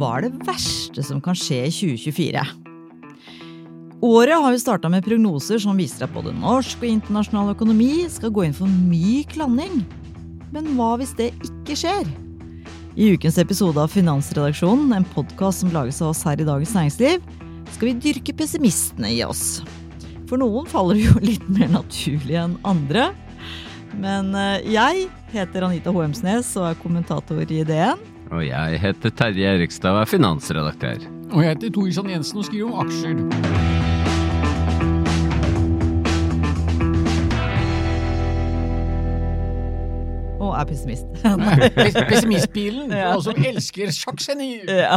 Hva er det verste som kan skje i 2024? Året har vi starta med prognoser som viser at både norsk og internasjonal økonomi skal gå inn for myk landing. Men hva hvis det ikke skjer? I ukens episode av Finansredaksjonen, en podkast som lages av oss her i Dagens Næringsliv, skal vi dyrke pessimistene i oss. For noen faller det jo litt mer naturlig enn andre. Men eh, jeg heter Anita Hoemsnes og er kommentator i DN. Og jeg heter Terje Erikstad og er finansredaktør. Og jeg heter Torisson Jensen og skriver om aksjer. Og er pessimist. Pessimistbilen, Ja. oss som elsker sjakkgenier! Ja.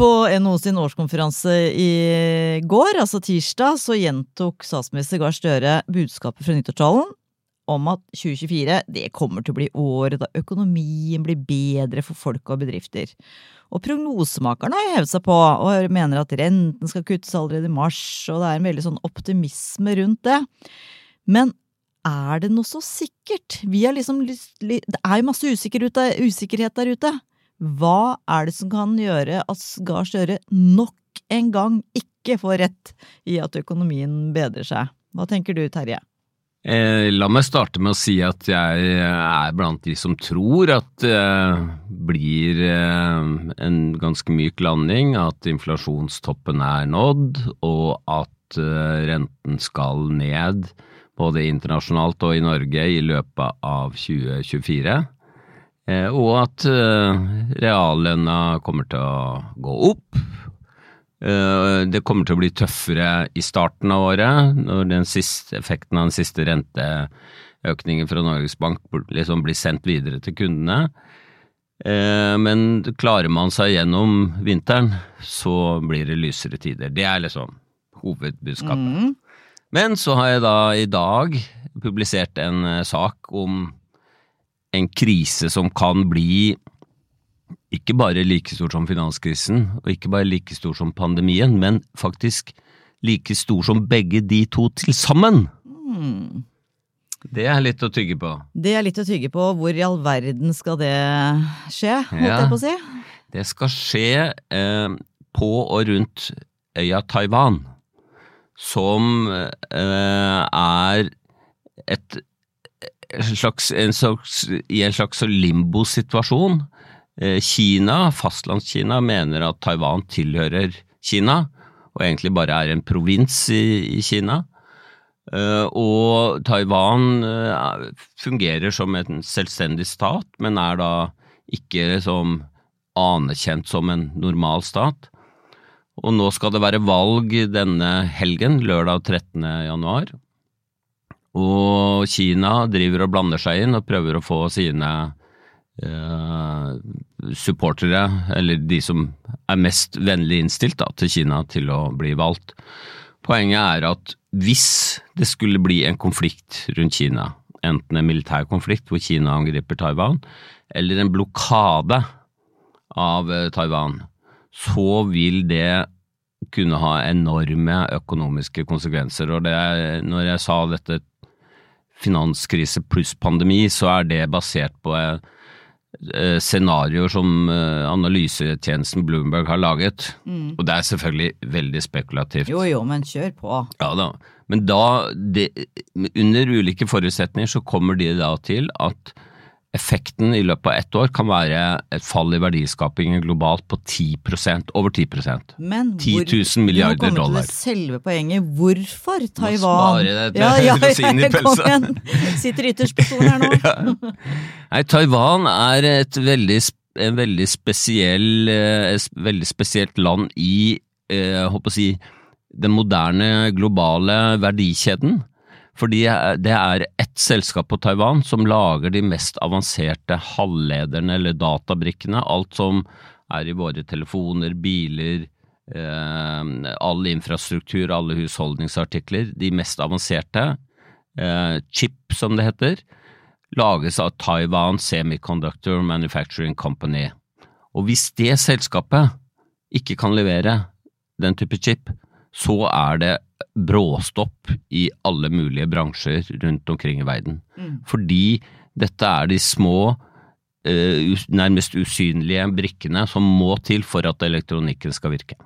På NHO sin årskonferanse i går, altså tirsdag, så gjentok statsminister Gahr Støre budskapet fra nyttårstalen om at 2024 det kommer til å bli året da økonomien blir bedre for folk og bedrifter. Og prognosemakerne har jo hevet seg på og mener at renten skal kuttes allerede i mars, og det er en veldig sånn optimisme rundt det. Men er det noe så sikkert? Liksom det er jo masse usikkerhet der ute. Hva er det som kan gjøre at Gahr Støre nok en gang ikke får rett i at økonomien bedrer seg? Hva tenker du, Terje? Eh, la meg starte med å si at jeg er blant de som tror at det blir eh, en ganske myk landing, at inflasjonstoppen er nådd, og at eh, renten skal ned både internasjonalt og i Norge i løpet av 2024. Eh, og at eh, reallønna kommer til å gå opp. Eh, Det kommer til å bli tøffere i starten av året, når den siste effekten av den siste renteøkningen fra Norges Bank liksom blir sendt videre til kundene. Eh, Men klarer man seg gjennom vinteren, så blir det lysere tider. Det er liksom hovedbudskapet. Men så har jeg da i dag publisert en eh, sak om en krise som kan bli ikke bare like stor som finanskrisen, og ikke bare like stor som pandemien, men faktisk like stor som begge de to til sammen. Det er litt å tygge på. Det er litt å tygge på. Hvor i all verden skal det skje, holdt Ja. jeg på å si? Det skal skje eh, på og rundt øya Taiwan, som eh, er et slags, en slags, i en slags limbo-situasjon. Eh, Kina, fastlandskina, mener at Taiwan tilhører Kina, og egentlig bare er en provins i, i Kina. Eh, og Taiwan eh, fungerer som en selvstendig stat, men er da ikke liksom anerkjent som en normal stat. Og nå skal det være valg denne helgen, lørdag 13. januar. Og Kina driver og blander seg inn og prøver å få sine supportere, eller de som er mest vennlig innstilt da, til Kina, til å bli valgt. Poenget er at hvis det skulle bli en konflikt rundt Kina, enten en militær konflikt hvor Kina angriper Taiwan, eller en blokade av eh, Taiwan, så vil det kunne ha enorme økonomiske konsekvenser. Og er, når jeg sa dette finanskrise pluss pandemi, så er det basert på eh, eh, scenarioer som eh, analysetjenesten Bloomberg har laget. Og det er selvfølgelig veldig spekulativt. Jo jo, men kjør på. Ja da, men da, det, under ulike forutsetninger så kommer de da til at effekten i løpet av ett år kan være et fall i verdiskapingen globalt på 10% over 10 Men 10 000 hvor- milliarder Nå kommer dollar. til det selve poenget. Hvorfor Taiwan? Nå spare det til ja, ja, rosinen i pølsa. Sitter ytterst på stolen her nå. Nei, Taiwan er et veldig, en veldig spesiell, et veldig spesielt land i, eh, jeg håper å si, den moderne globale verdikjeden. Fordi det er ett selskap på Taiwan som lager de mest avanserte halvlederne eller databrikkene. Alt som er i våre telefoner, biler, eh, all infrastruktur, alle husholdningsartikler. De mest avanserte, eh, chip som det heter, lages av Taiwan Semiconductor Manufacturing Company. Og hvis det selskapet ikke kan levere den type chip, så er det bråstopp i alle mulige bransjer rundt omkring i verden. Fordi dette er de små, eh, nærmest usynlige brikkene som må til for at elektronikken skal virke.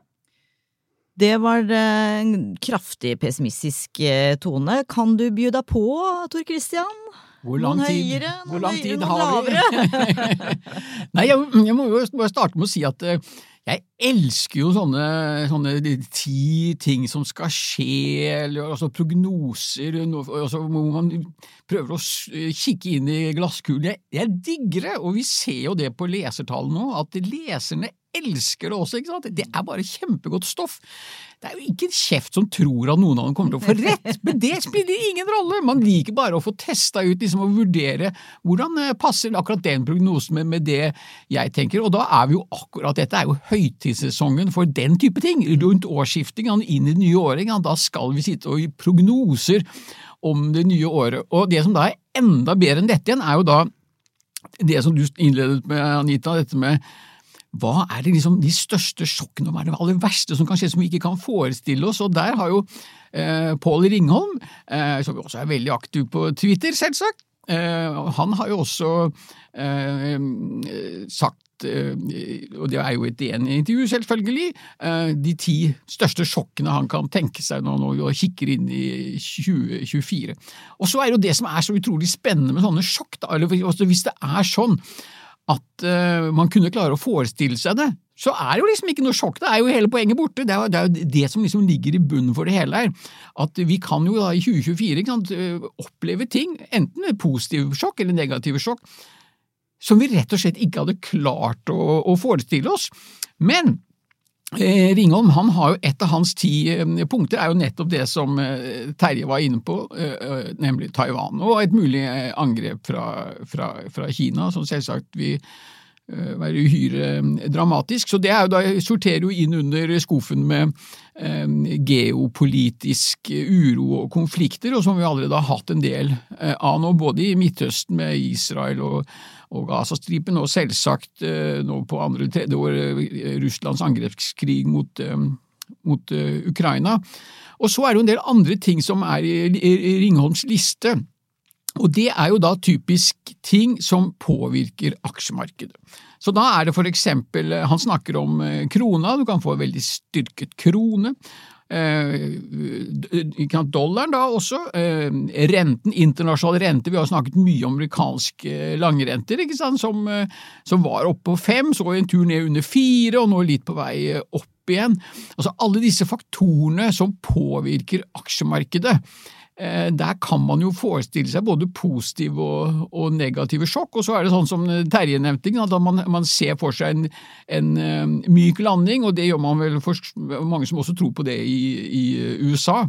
Det var eh, en kraftig pessimistisk eh, tone. Kan du by deg på, Tor Christian? Hvor lang Noen tid, høyere, hvor noen lang høyere, tid noen har vi? Nei, jeg, jeg må jo starte med å si at eh, jeg elsker jo sånne, sånne ti ting som skal skje, eller altså prognoser, altså hvor man prøver å kikke inn i glasskulen. Jeg, jeg digger det, og vi ser jo det på lesertallene nå, at leserne elsker det også, ikke sant? Det er bare kjempegodt stoff. Det er jo ikke en kjeft som tror at noen av dem kommer til å få rett, men det spiller ingen rolle. Man liker bare å få testa ut liksom, og vurdere hvordan eh, passer akkurat den prognosen med, med det jeg tenker, og da er vi jo akkurat Dette er jo høytidssesongen for den type ting. Rundt årsskiftingen, inn i det nye året, da skal vi sitte og gi prognoser om det nye året. Og det som da er enda bedre enn dette igjen, er jo da det som du innledet med, Anita, dette med hva er det liksom de største sjokkene, hva er det aller verste som kan skje som vi ikke kan forestille oss? Og der har jo eh, Pål Ringholm, eh, som også er veldig aktiv på Twitter, selvsagt, eh, han har jo også eh, sagt eh, og det er jo et enig intervju, selvfølgelig, eh, de ti største sjokkene han kan tenke seg når han kikker inn i 2024. Og så er jo det som er så utrolig spennende med sånne sjokk, da, altså hvis det er sånn at uh, man kunne klare å forestille seg det, så er det jo liksom ikke noe sjokk, det er jo hele poenget borte. Det er det, er jo det som liksom ligger i bunnen for det hele her. At vi kan jo da i 2024 ikke sant, eh, oppleve ting, enten positive sjokk eller negative sjokk, som vi rett og slett ikke hadde klart å, å forestille oss. Men Ringholm han har jo et av hans ti eh, punkter er jo nettopp det som eh, Terje var inne på, eh, eh, nemlig Taiwan, og et mulig eh, angrep fra, fra, fra Kina, som selvsagt vi eh, være uhyre eh, dramatisk. Så det jo da, sorterer jo inn under skuffen med eh, geopolitisk uro og konflikter, og som vi allerede har hatt en del eh, av nå, både i Midtøsten med Israel og, og Gazastripen, og selvsagt eh, nå på andre tredje år eh, Russlands angrepskrig mot, eh, mot eh, Ukraina. Og så er det jo en del andre ting som er i, i, i Ringholms liste. Og det er jo da typisk ting som påvirker aksjemarkedet. Så da er det for eksempel, han snakker om eh, krona, du kan få en veldig styrket krone. Eh, dollaren da også, eh, renten, internasjonal rente, vi har snakket mye om amerikanske langrenter, ikke sant, som, eh, som var oppe på fem, så en tur ned under fire, og nå litt på vei opp igjen. Altså alle disse faktorene som påvirker aksjemarkedet. Eh, Der kan man jo forestille seg både positive og, og negative sjokk, og så er det sånn som Terje nevnte, at man, man ser for seg en, en eh, myk landing, og det gjør man vel for mange som også tror på det i, i USA.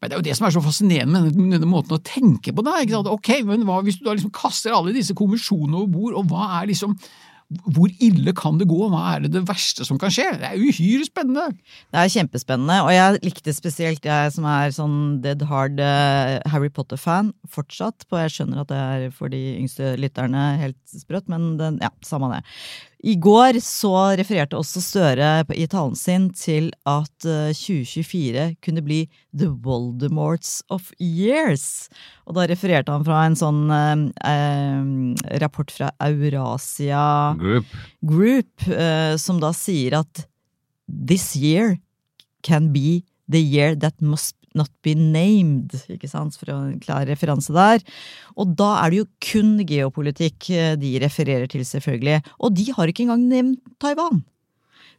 Men det er jo det som er så fascinerende med denne, denne måten å tenke på sant? Ok, men hva hvis du da liksom kaster alle disse kommisjonene over bord, og hva er liksom hvor ille kan det gå, hva er det det verste som kan skje? Det er uhyre spennende. Det er kjempespennende, og jeg likte spesielt jeg som er sånn dead hard eh, Harry Potter-fan fortsatt, på jeg skjønner at det er for de yngste lytterne helt sprøtt, men den, ja, samme det. I går så refererte også Støre i talen sin til at eh, 2024 kunne bli the Voldemorts of years. Og da refererte han fra en sånn eh, eh, rapport fra Eurasia Group. Group, eh, som da sier at this year can be the year that must not be named, ikke sant, for en klar referanse der. Og da er det jo kun geopolitikk eh, de refererer til, selvfølgelig. Og de har ikke engang nevnt Taiwan.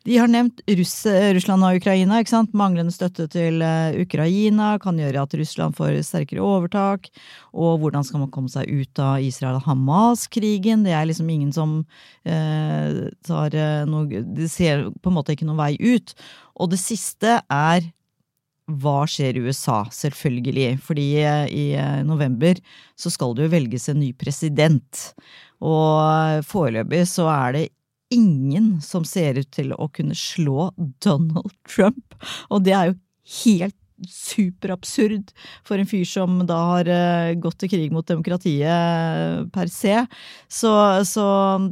De har nevnt Russ Russland og Ukraina. ikke sant? Manglende støtte til eh, Ukraina kan gjøre at Russland får sterkere overtak. Og hvordan skal man komme seg ut av Israel-Hamas-krigen? Det er liksom ingen som eh, tar eh, noe De ser på en måte ikke noen vei ut. Og det siste er hva skjer i USA, selvfølgelig. Fordi eh, i eh, november så skal det jo velges en ny president. Og foreløpig så er det ingen som ser ut til å kunne slå Donald Trump. Og det er jo helt superabsurd for en fyr som da har uh, gått til krig mot demokratiet per se. Så, så,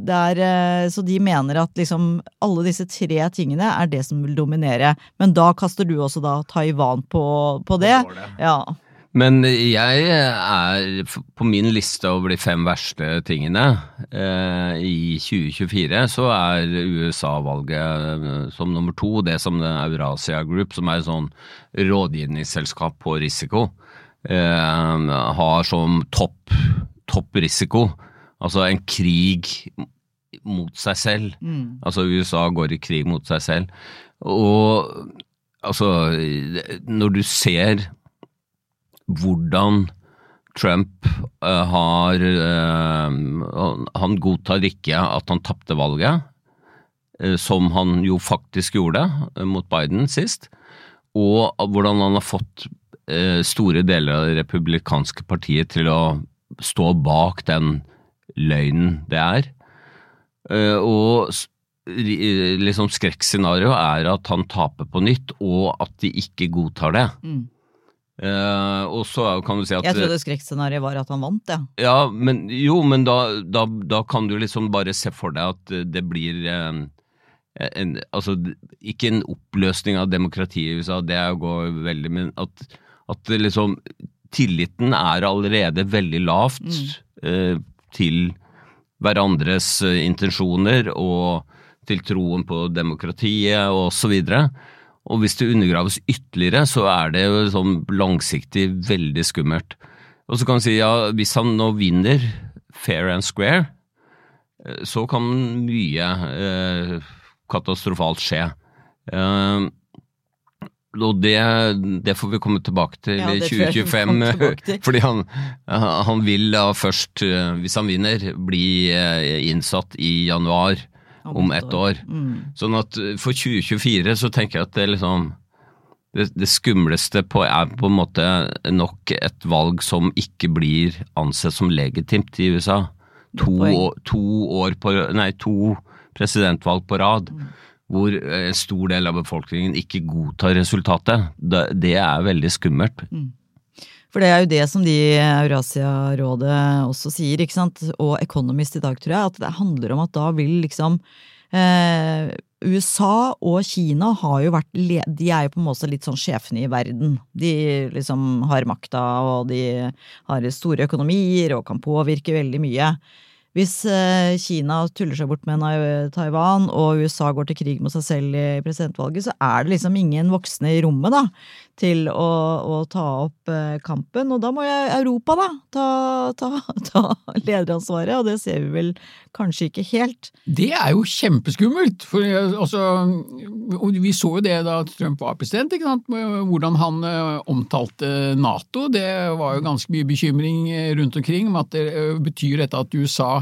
er, uh, så, de mener at liksom alle disse tre tingene er det som vil dominere. Men da kaster du også da Taiwan på, på det. Ja. Men jeg er på min liste over de fem verste tingene. Eh, I 2024 så er USA-valget eh, som nummer to det som Eurasia Group, som er et sånn rådgivningsselskap på risiko, eh, har som topp, topp risiko. Altså en krig mot seg selv. Mm. Altså USA går i krig mot seg selv. Og altså, når du ser hvordan Trump uh, har uh, Han godtar ikke at han tapte valget, uh, som han jo faktisk gjorde mot Biden sist, og hvordan han har fått store deler av det republikanske partiet til å stå bak den løgnen det er. Og liksom skrekkscenarioet er at han taper på nytt, og at de ikke godtar det. Mm. Uh, og så kan du si at Jeg trodde skrekkscenarioet var at han vant, ja. ja men, jo, men da, da, da, kan du liksom bare se for deg at det blir en, en, Altså, ikke en oppløsning av demokratiet i USA, det går veldig Men at, at liksom Tilliten er allerede veldig lavt mm. uh, til hverandres intensjoner og til troen på demokratiet og så videre. Og hvis det undergraves ytterligere, så er det jo sånn langsiktig veldig skummelt. Og så kan du si ja, hvis han nå vinner fair and square, eh, så kan mye eh, katastrofalt skje. Eh, og det, det, får vi komme tilbake til i ja, 2025. Til. Fordi han, han, vil da først, eh, hvis han vinner, bli eh, innsatt i januar om ett år. Mm. Sånn at eh, for 2024 så tenker jeg at det liksom det, det, skumleste på er på en måte nok et valg som ikke blir ansett som legitimt i USA. To, to, år på, nei, to presidentvalg på rad. Mm. Hvor en stor del av befolkningen ikke godtar resultatet. Det, det er veldig skummelt. Mm. For det er jo det som de Eurasia-rådet også sier, ikke sant, og Economist i dag, tror jeg, at det handler om at da vil liksom eh, USA og Kina har jo vært De er jo på en måte litt sånn sjefene i verden. De liksom har makta, og de har store økonomier og kan påvirke veldig mye. Hvis eh, Kina tuller seg bort med Taiwan og USA går til krig mot seg selv i presidentvalget, så er det liksom ingen voksne i rommet da, til å, å ta opp eh, kampen. Og da må jo Europa da ta, ta, ta, lederansvaret, og det ser vi vel kanskje ikke helt. Det er jo kjempeskummelt! For altså, vi så jo det da Trump var president, ikke sant? hvordan han omtalte Nato. Det var jo ganske mye bekymring rundt omkring om at det betyr dette at USA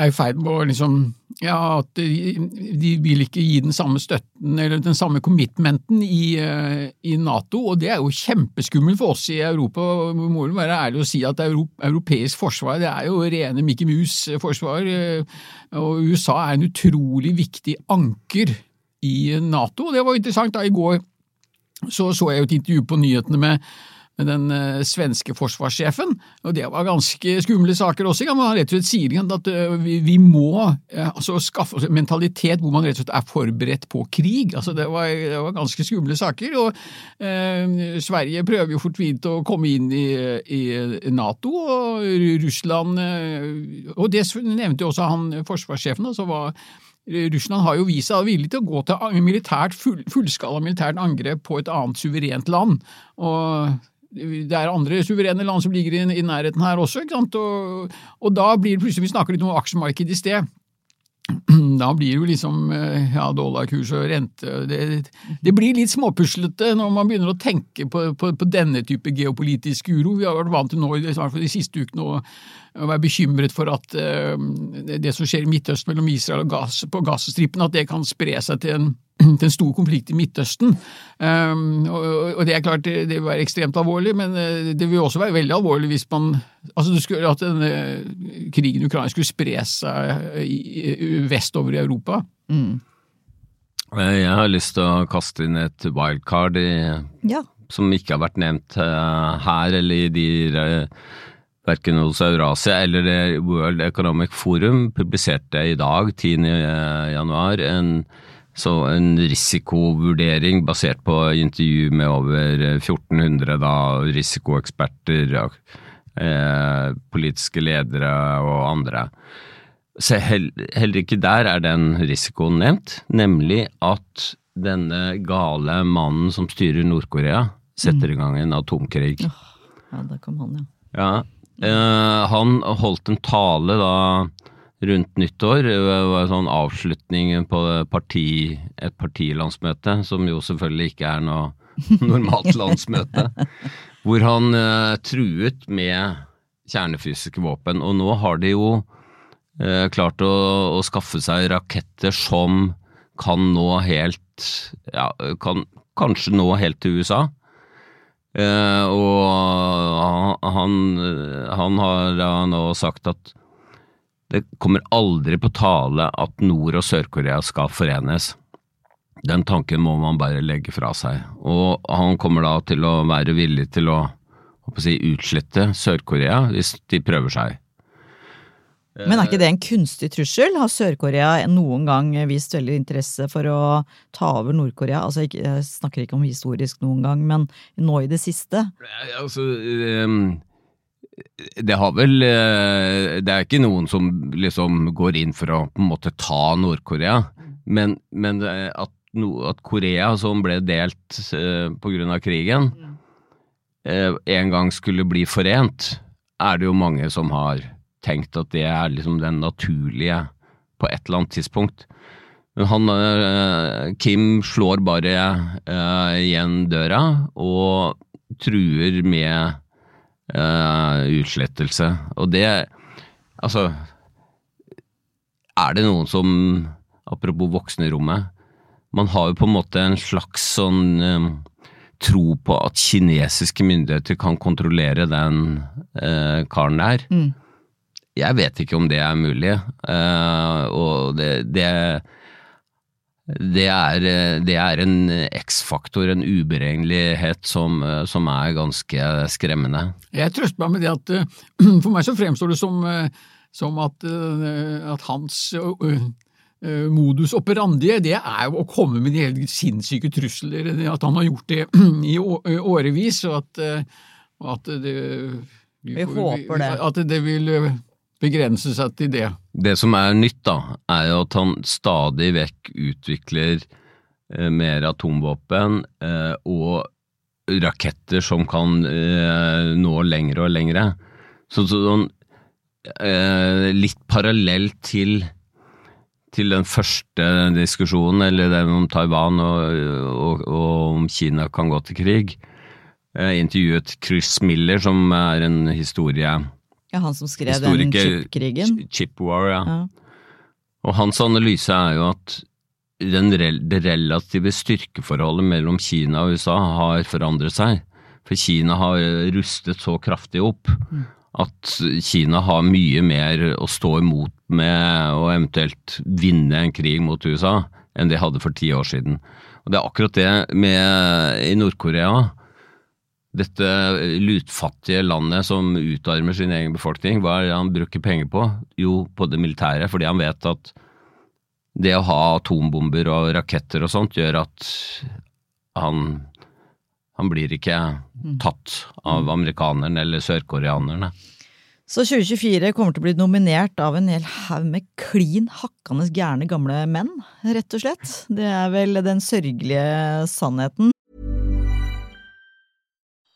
er i ferd med å liksom Ja, at de, de, vil ikke gi den samme støtten eller den samme commitmenten i, uh, i Nato, og det er jo kjempeskummelt for oss i Europa. Vi må jo være ærlige og si at europeisk forsvar det er jo rene Mickey Mouse-forsvar, uh, og USA er en utrolig viktig anker i Nato. og Det var interessant da i går så så jeg jo et intervju på nyhetene med den uh, svenske forsvarssjefen, og det var ganske skumle saker også. Man rett og slett sier at uh, vi, må uh, altså, skaffe oss en mentalitet hvor man rett og slett er forberedt på krig. Altså, det, var, det var ganske skumle saker. og Sverige prøver jo fortvilt å komme inn i, i Nato, og Russland Og det nevnte jo også han forsvarssjefen. altså var Russland har jo vist seg villig til å gå til militært, full, fullskala militært angrep på et annet suverent land. og det er andre suverene land som ligger i, i nærheten her også? Og, og da blir det plutselig Vi snakker litt om aksjemarkedet i sted. Da blir det jo liksom eh, ja, dollarkurs og rente det, det, blir litt småpuslete når man begynner å tenke på, på, på, denne type geopolitisk uro. Vi har vært vant til nå, i hvert fall de siste ukene, å, å være bekymret for at uh, det som skjer i Midtøsten mellom Israel og gass, på Gazastripen, at det kan spre seg til en til en stor konflikt i Midtøsten. Um, og, og, det er klart det, det vil være ekstremt alvorlig, men eh, det vil også være veldig alvorlig hvis man altså skulle, at denne krigen i Ukraina skulle spre seg i, vestover i Europa. Mm. Jeg har lyst til å kaste inn et wildcard i, ja. som ikke har vært nevnt her eller i de verken hos Eurasia eller World Economic Forum publiserte i dag, 10. januar, en, en risikovurdering basert på intervju med over 1400 da, risikoeksperter, eh, politiske ledere og andre. Så heller ikke der er den risikoen nevnt, nemlig at denne gale mannen som styrer Nord-Korea, setter i gang en atomkrig. Ja, der kom han, ja. Ja, eh, Han holdt en tale da rundt nyttår. Det var en sånn avslutning på parti, et partilandsmøte, som jo selvfølgelig ikke er noe normalt landsmøte. hvor han uh, truet med kjernefysiske våpen. Og nå har de jo uh, klart å, å, skaffe seg raketter som kan nå helt ja, kan kanskje nå helt til USA. Uh, og han, han har nå sagt at det kommer aldri på tale at Nord- og Sør-Korea skal forenes. Den tanken må man bare legge fra seg. Og han kommer da til å være villig til å, å si, utslette Sør-Korea hvis de prøver seg. Men er ikke det en kunstig trussel? Har Sør-Korea noen gang vist veldig interesse for å ta over Nord-Korea? Altså, jeg snakker ikke om historisk noen gang, men nå i det siste? Altså, det har vel eh, Det er ikke noen som liksom går inn for å på en måte ta Nord-Korea, men, men eh, at, at, Korea, som ble delt på grunn av krigen, en gang skulle bli forent, er det jo mange som har tenkt at det er liksom den naturlige på et eller annet tidspunkt. Men han, eh, Kim slår bare uh, igjen døra og truer med uh, utslettelse. Og det Altså Er det noen som Apropos voksne i rommet. Man har jo på en måte en slags sånn tro på at kinesiske myndigheter kan kontrollere den uh, karen der. Mm. Jeg vet ikke om det er mulig. Uh, og det, det, det, er, det er en X-faktor, en uberegnelighet, som, som, er ganske skremmende. Jeg trøster meg med det at for meg så fremstår det som, som at, at hans modus operandi, det er jo å komme med de helt sinnssyke trusler. At han har gjort det i årevis, og at, at det vi, vi håper det. At det vil begrense seg til det. Det som er nytt, da, er jo at han stadig vekk utvikler eh, mer atomvåpen eh, og raketter som kan eh, nå lengre og lengre. Så, sånn eh, litt parallelt til til den første diskusjonen, eller den om Taiwan og, og, og om Kina kan gå til krig. Jeg intervjuet Chris Miller, som er en historie ja, han som skrev den chip-krigen? Chip War, ja. ja. Og hans analyse er jo at den, det relative styrkeforholdet mellom Kina og USA har forandret seg. For Kina har rustet så kraftig opp mm. at Kina har mye mer å stå imot med og eventuelt vinne en krig mot USA enn de hadde for ti år siden. Og Det er akkurat det med i Nord-Korea dette lutfattige landet som utarmer sin egen befolkning, hva er det han bruker penger på? Jo, på det militære, fordi han vet at det å ha atombomber og raketter og sånt gjør at han, han blir ikke tatt av amerikanerne eller sørkoreanerne. Så 2024 kommer til å bli nominert av en hel haug med klin hakkende gærne gamle menn, rett og slett. Det er vel den sørgelige sannheten.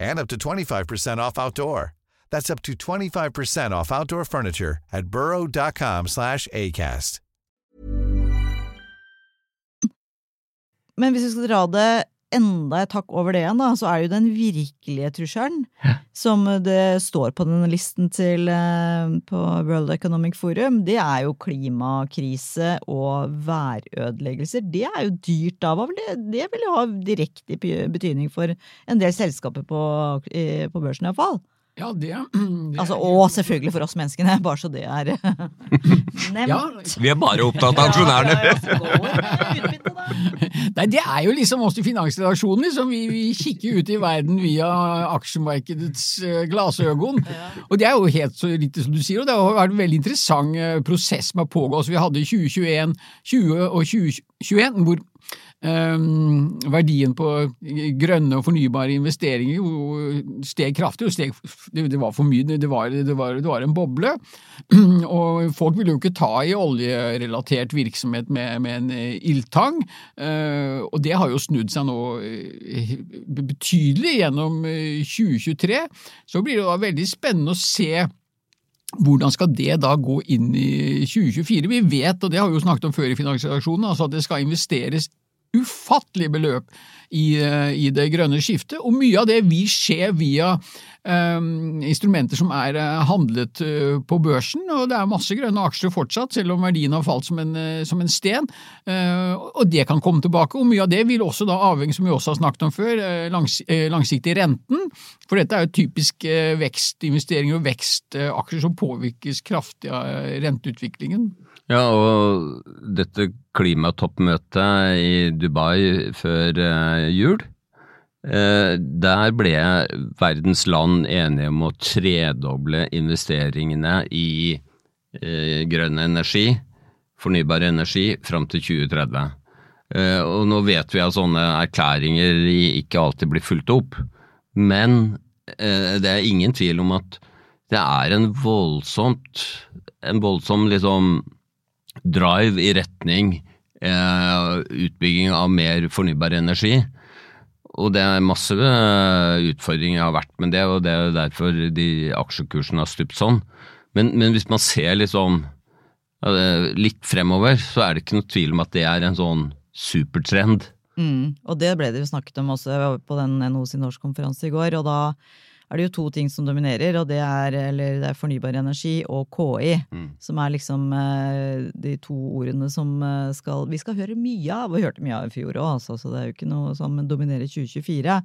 and up to 25% off outdoor. That's up to 25% off outdoor furniture at burrow.com slash ACAST. Men hvis vi skal dra det enda et hakk over det igjen, da, så er det jo den virkelige trusselen som det står på denne listen til eh, på World Economic Forum. Det er jo klimakrise og værødeleggelser. Det er jo dyrt da. Det, det vil jo ha direkte betydning for en del selskaper på, eh, på børsen iallfall. Ja, det, det Altså, og selvfølgelig for oss menneskene, bare så det er nevnt. Ja, Vi er bare opptatt av aksjonærene! Nei, det er jo liksom oss i finansredaksjonen. Liksom. Vi, vi kikker ut i verden via aksjemarkedets uh, glasøgon. Og det er jo helt så riktig som du sier, og det har vært en veldig interessant eh, prosess som har pågått. Så vi hadde i 2021 20 og 2021 hvor verdien på grønne og fornybare investeringer jo steg kraftig, steg, det, var for mye, det var, det, var, det var, en boble. Og folk ville jo ikke ta i oljerelatert virksomhet med, med en ildtang, uh, og det har jo snudd seg nå uh, betydelig gjennom 2023. Så blir det da veldig spennende å se hvordan skal det da gå inn i 2024? Vi vet, og det har vi jo snakket om før i Finansredaksjonen, altså at det skal investeres ufattelige beløp i, eh, i, det grønne skiftet, og mye av det vil skje via um, instrumenter som er handlet uh, på børsen, og det er masse grønne aksjer fortsatt, selv om verdien har falt som en, som en sten, uh, og det kan komme tilbake, og mye av det vil også da avhenge, som vi også har snakket om før, langs, langsiktig renten, for dette er jo typisk vekstinvesteringer og vekstaksjer som påvirkes kraftig av renteutviklingen. Ja, og dette klimatoppmøtet i Dubai før eh, jul, eh, der ble verdens land enige om å tredoble investeringene i eh, grønn energi, fornybar energi, fram til 2030. Og nå vet vi at sånne erklæringer ikke alltid blir fulgt opp, men det er ingen tvil om at det er en voldsomt, en voldsom liksom drive i retning eh, utbygging av mer fornybar energi. Og det er masse eh, utfordringer har vært med det, og det er derfor de aksjekursene har stupt sånn. Men, men hvis man ser litt, sånn, litt fremover, så er det ikke noe tvil om at det er en sånn supertrend. Mm, og det ble det jo snakket om også på den NHO sin årskonferanse i går, og da er det jo to ting som dominerer, og det er, det er fornybar energi og KI. Mm. Som er liksom eh, de to ordene som eh, skal, vi skal høre mye av, og hørte mye av i fjor òg, altså, så det er jo ikke noe som dominerer 2024.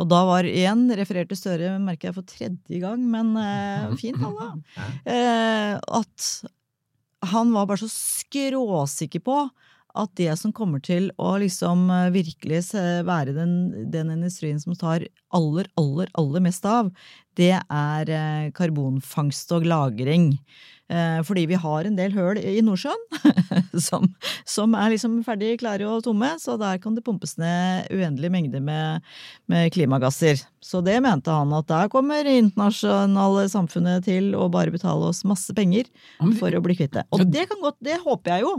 Og da var igjen, refererte Støre, merker jeg for tredje gang, men eh, fint, da. eh, at han var bare så skråsikker på at det som kommer til å liksom eh, virkelig være den, den, industrien som tar aller, aller, aller mest av, det er eh, karbonfangst og -lagring. Eh, fordi vi har en del høl i Nordsjøen som, som, er liksom ferdig klare og tomme, så der kan det pumpes ned uendelige mengder med, med klimagasser. Så det mente han at der kommer internasjonale samfunnet til å bare betale oss masse penger for å bli kvitt det. Og det kan godt, det håper jeg jo.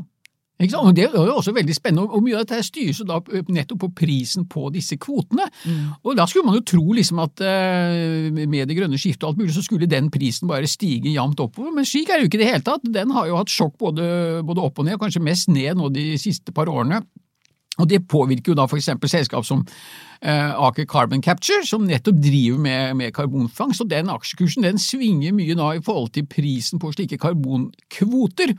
Det er jo også veldig spennende, og mye av dette styres jo da nettopp på prisen på disse kvotene. Mm. Og da skulle man jo tro liksom at med det grønne skiftet og alt mulig, så skulle den prisen bare stige jevnt oppover, men slik er det jo ikke i det hele tatt. Den har jo hatt sjokk både, både opp og ned, kanskje mest ned nå de siste par årene. Og det påvirker jo da for eksempel selskap som Aker Carbon Capture, som nettopp driver med, med karbonfangst, og den aksjekursen den svinger mye da i forhold til prisen på slike karbonkvoter.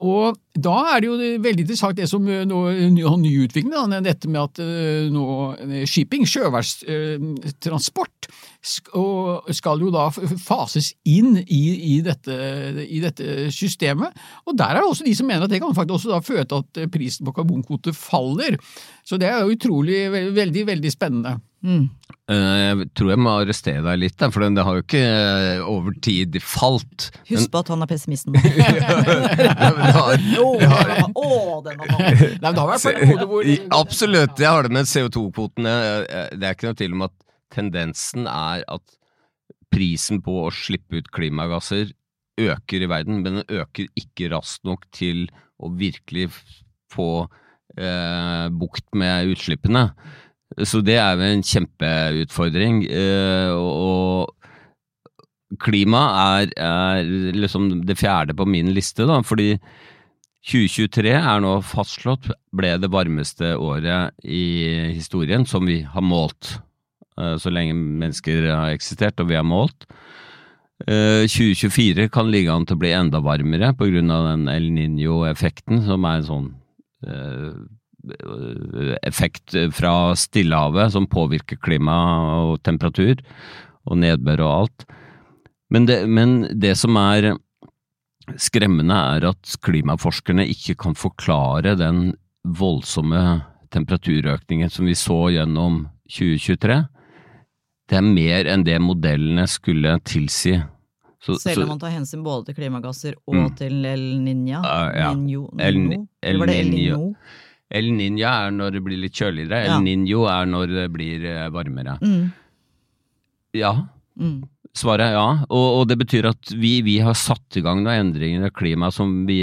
Og da er det jo veldig interessant det som eh, nå ny, ny dette med at uh, nå eh, shipping, sjøværstransport, skal jo da fases inn i, i, dette, i, dette, systemet. Og der er det også de som mener at det kan faktisk også da føre til at prisen på karbonkvoter faller. Så det er jo utrolig veldig, veldig spennende. Mm. Jeg tror jeg må arrestere deg litt, for det har jo ikke over tid falt. Husk på at han er pessimisten. Absolutt, jeg har det med CO2-kvotene. Det er ikke noe tvil om at tendensen er at prisen på å slippe ut klimagasser øker i verden, men den øker ikke raskt nok til å virkelig få eh, bukt med utslippene. Så det er jo en kjempeutfordring. Eh, og klima er, er, liksom det fjerde på min liste, da, fordi 2023 er nå fastslått ble det varmeste året i historien som vi har målt. Eh, så lenge mennesker har eksistert og vi har målt. 2024 kan ligge an til å bli enda varmere pga. den El Niño-effekten, som er en sånn effekt fra Stillehavet som påvirker klima og temperatur og nedbør og alt. Men det, men det som er skremmende, er at klimaforskerne ikke kan forklare den voldsomme temperaturøkningen som vi så gjennom 2023. Det er mer enn det modellene skulle tilsi. Så, Selv om man tar hensyn både til klimagasser og mm. til El Niña? Uh, ja. Niño, El, El, det El Niño? El Niña er når det blir litt kjøligere, ja. El Niño er når det blir eh, varmere. Mm. Ja. Mm. Svaret er ja, og, og, det betyr at vi, vi, har satt i gang noen endringer i klimaet som vi,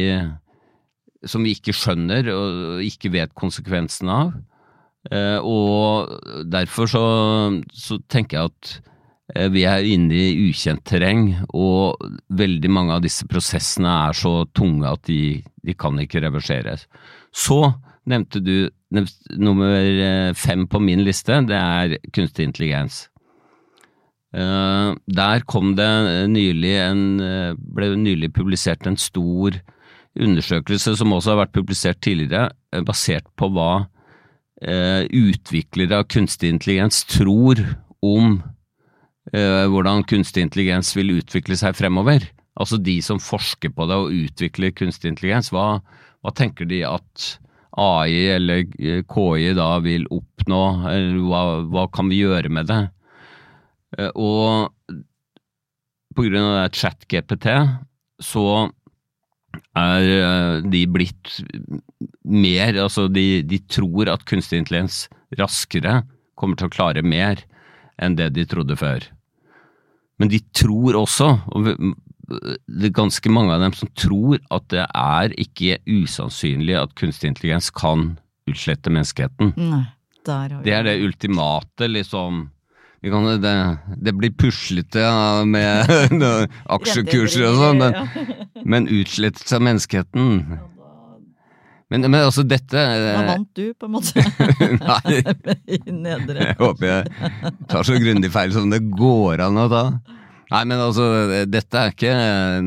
som vi ikke skjønner og ikke vet konsekvensen av. Eh, og derfor så, så, tenker jeg at vi er inne i ukjent terreng, og veldig mange av disse prosessene er så tunge at de, de kan ikke reverseres. Så nevnte du nummer eh, fem på min liste, det er kunstig intelligens. Uh, der kom det nylig en, eh, ble nylig publisert en stor undersøkelse som også har vært publisert tidligere, basert på hva utviklere av kunstig intelligens tror om hvordan kunstig intelligens vil utvikle seg fremover. Altså de som forsker på det og utvikler kunstig intelligens, hva, hva tenker de at AI eller KI da vil oppnå, eller hva, hva kan vi gjøre med det? Eh, og på grunn av chat-GPT så er eh, de blitt mer Altså, de, de tror at kunstig intelligens raskere kommer til å klare mer enn det de trodde før. Men de tror også, og det er ganske mange av dem som tror at det er ikke usannsynlig at kunstig intelligens kan utslette menneskeheten. Nei, det er det ultimate, liksom. Kan, det, det, blir puslete ja, med aksjekurser og sånn, men, men utslettelse av menneskeheten men, men altså, dette Hva vant du, på en måte. Nei. I nedre. Jeg håper jeg tar så grundig feil som det går an å ta. Nei, men altså, dette er ikke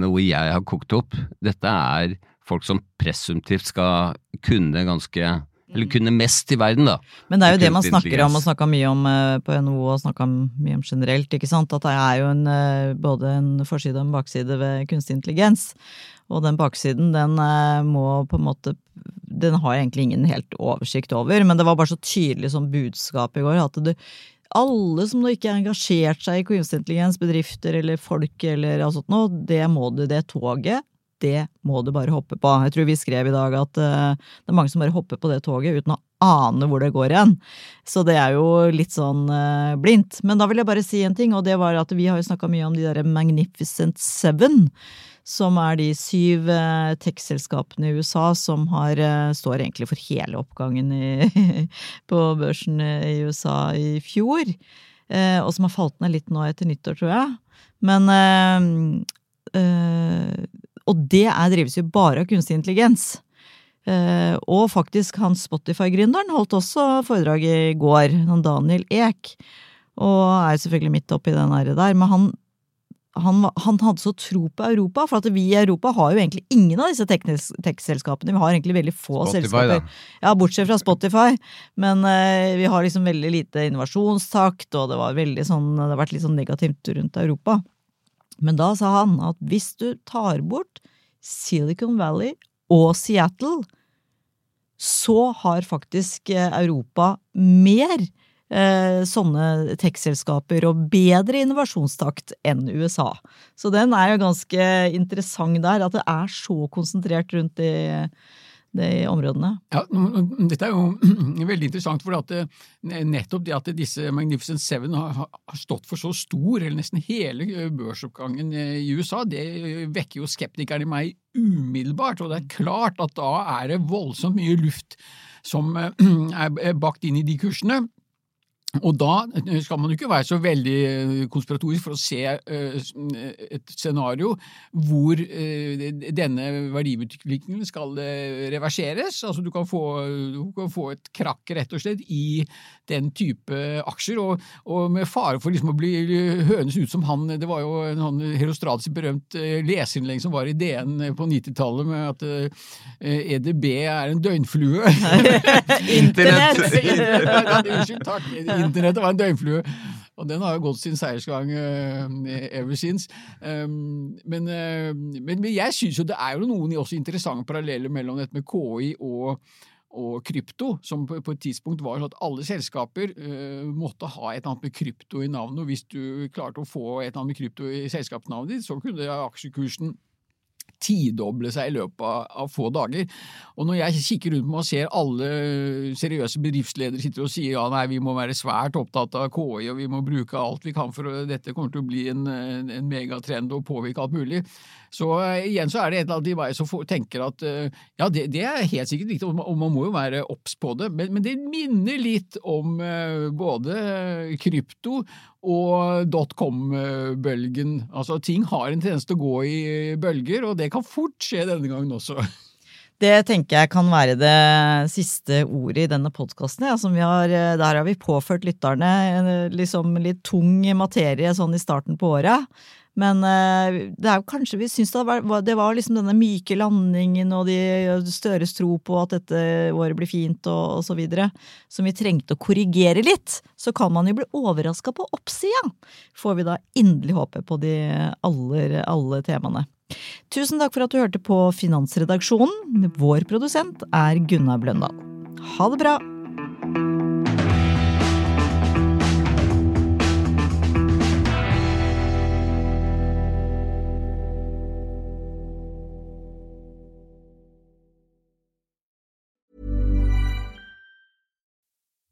noe jeg har kokt opp. Dette er folk som presumptivt skal kunne ganske eller kunne mest i verden, da. Men det er jo det man snakker om, og snakka mye om eh, på NHO, og snakka mye om generelt, ikke sant. At det er jo en, eh, både en forside og en bakside ved kunstig intelligens. Og den baksiden, den eh, må på en måte Den har egentlig ingen helt oversikt over, men det var bare så tydelig som budskap i går at du alle som ikke har engasjert seg i kunstig intelligens, bedrifter eller folk eller altså noe, det må du, det toget, det må du bare hoppe på. Jeg tror vi skrev i dag at uh, det er mange som bare hopper på det toget uten å ane hvor det går igjen. Så det er jo litt sånn uh, blindt. Men da vil jeg bare si en ting, og det var at vi har jo snakka mye om de derre Magnificent Seven som er de syv eh, tech-selskapene i USA som har, eh, står egentlig for hele oppgangen i, på børsen i USA i fjor. Eh, og som har falt ned litt nå etter nyttår, tror jeg. Men Og det er, drives jo bare av kunstig intelligens. Eh, og faktisk han Spotify-gründeren holdt også foredrag i går, Daniel Ek. Og er selvfølgelig midt oppi den der. Men han, han, han, hadde så tro på Europa, for at vi i Europa har jo egentlig ingen av disse tech-selskapene. Vi har egentlig veldig få Spotify, selskaper. da. Ja, bortsett fra Spotify. Men eh, vi har liksom veldig lite innovasjonstakt, og det, var sånn, det har vært litt sånn negativt rundt Europa. Men da sa han at hvis du tar bort Silicon Valley og Seattle, så har faktisk eh, Europa mer sånne tech-selskaper og bedre innovasjonstakt enn USA. Så den er jo ganske interessant der, at det er så konsentrert rundt de, de områdene. Ja, Dette er jo veldig interessant, for at det, nettopp det at disse Magnificent Seven har, stått for så stor, eller nesten hele børsoppgangen i USA, det vekker jo skeptikerne i meg umiddelbart. Og det er klart at da er det voldsomt mye luft som er bakt inn i de kursene. Og da skal man jo ikke være så veldig eh, konspiratorisk for å se eh, et scenario hvor eh, denne verdiutviklingen skal reverseres. Altså du kan, få, du kan få et krakk rett og slett i den type aksjer, og, og med fare for liksom å bli hønes ut som han Det var jo en sånn Herostrates berømt leserinnlegg som var i DN på 90-tallet med at EDB er en døgnflue. Internett! Unnskyld, takk internettet var en døgnflue. Og den har jo gått sin seiersgang uh, ever since. Um, men, uh, men, jeg syns jo det er jo noen også interessante paralleller mellom dette med KI og, og krypto, som på, på, et tidspunkt var sånn at alle selskaper uh, måtte ha et eller annet med krypto i navnet. Og hvis du klarte å få et eller annet med krypto i selskapsnavnet ditt, så kunne aksjekursen tidoble seg i løpet av, av, få dager. Og når jeg kikker rundt meg og ser alle seriøse bedriftsledere sitter og sier ja, nei, vi må være svært opptatt av KI og vi må bruke alt vi kan for dette kommer til å bli en, en megatrend og påvirke alt mulig, så uh, igjen så er det et eller annet i meg som tenker at uh, ja, det, det, er helt sikkert riktig, og man, må jo være obs på det, men, men, det minner litt om uh, både krypto og dotcom-bølgen. Altså, ting har en tendens til å gå i bølger, og det kan fort skje denne gangen også. Det tenker jeg kan være det siste ordet i denne podkasten. Ja, der har vi påført lytterne liksom litt tung materie sånn i starten på året. Men det er jo kanskje vi syns det var, det var liksom denne myke landingen og de Støres tro på at dette året blir fint og, og så videre, som vi trengte å korrigere litt. Så kan man jo bli overraska på oppsida, får vi da inderlig håpe på de aller, alle temaene. Tusen takk for at du hørte på Finansredaksjonen. Vår produsent er Gunnar Bløndal. Ha det bra!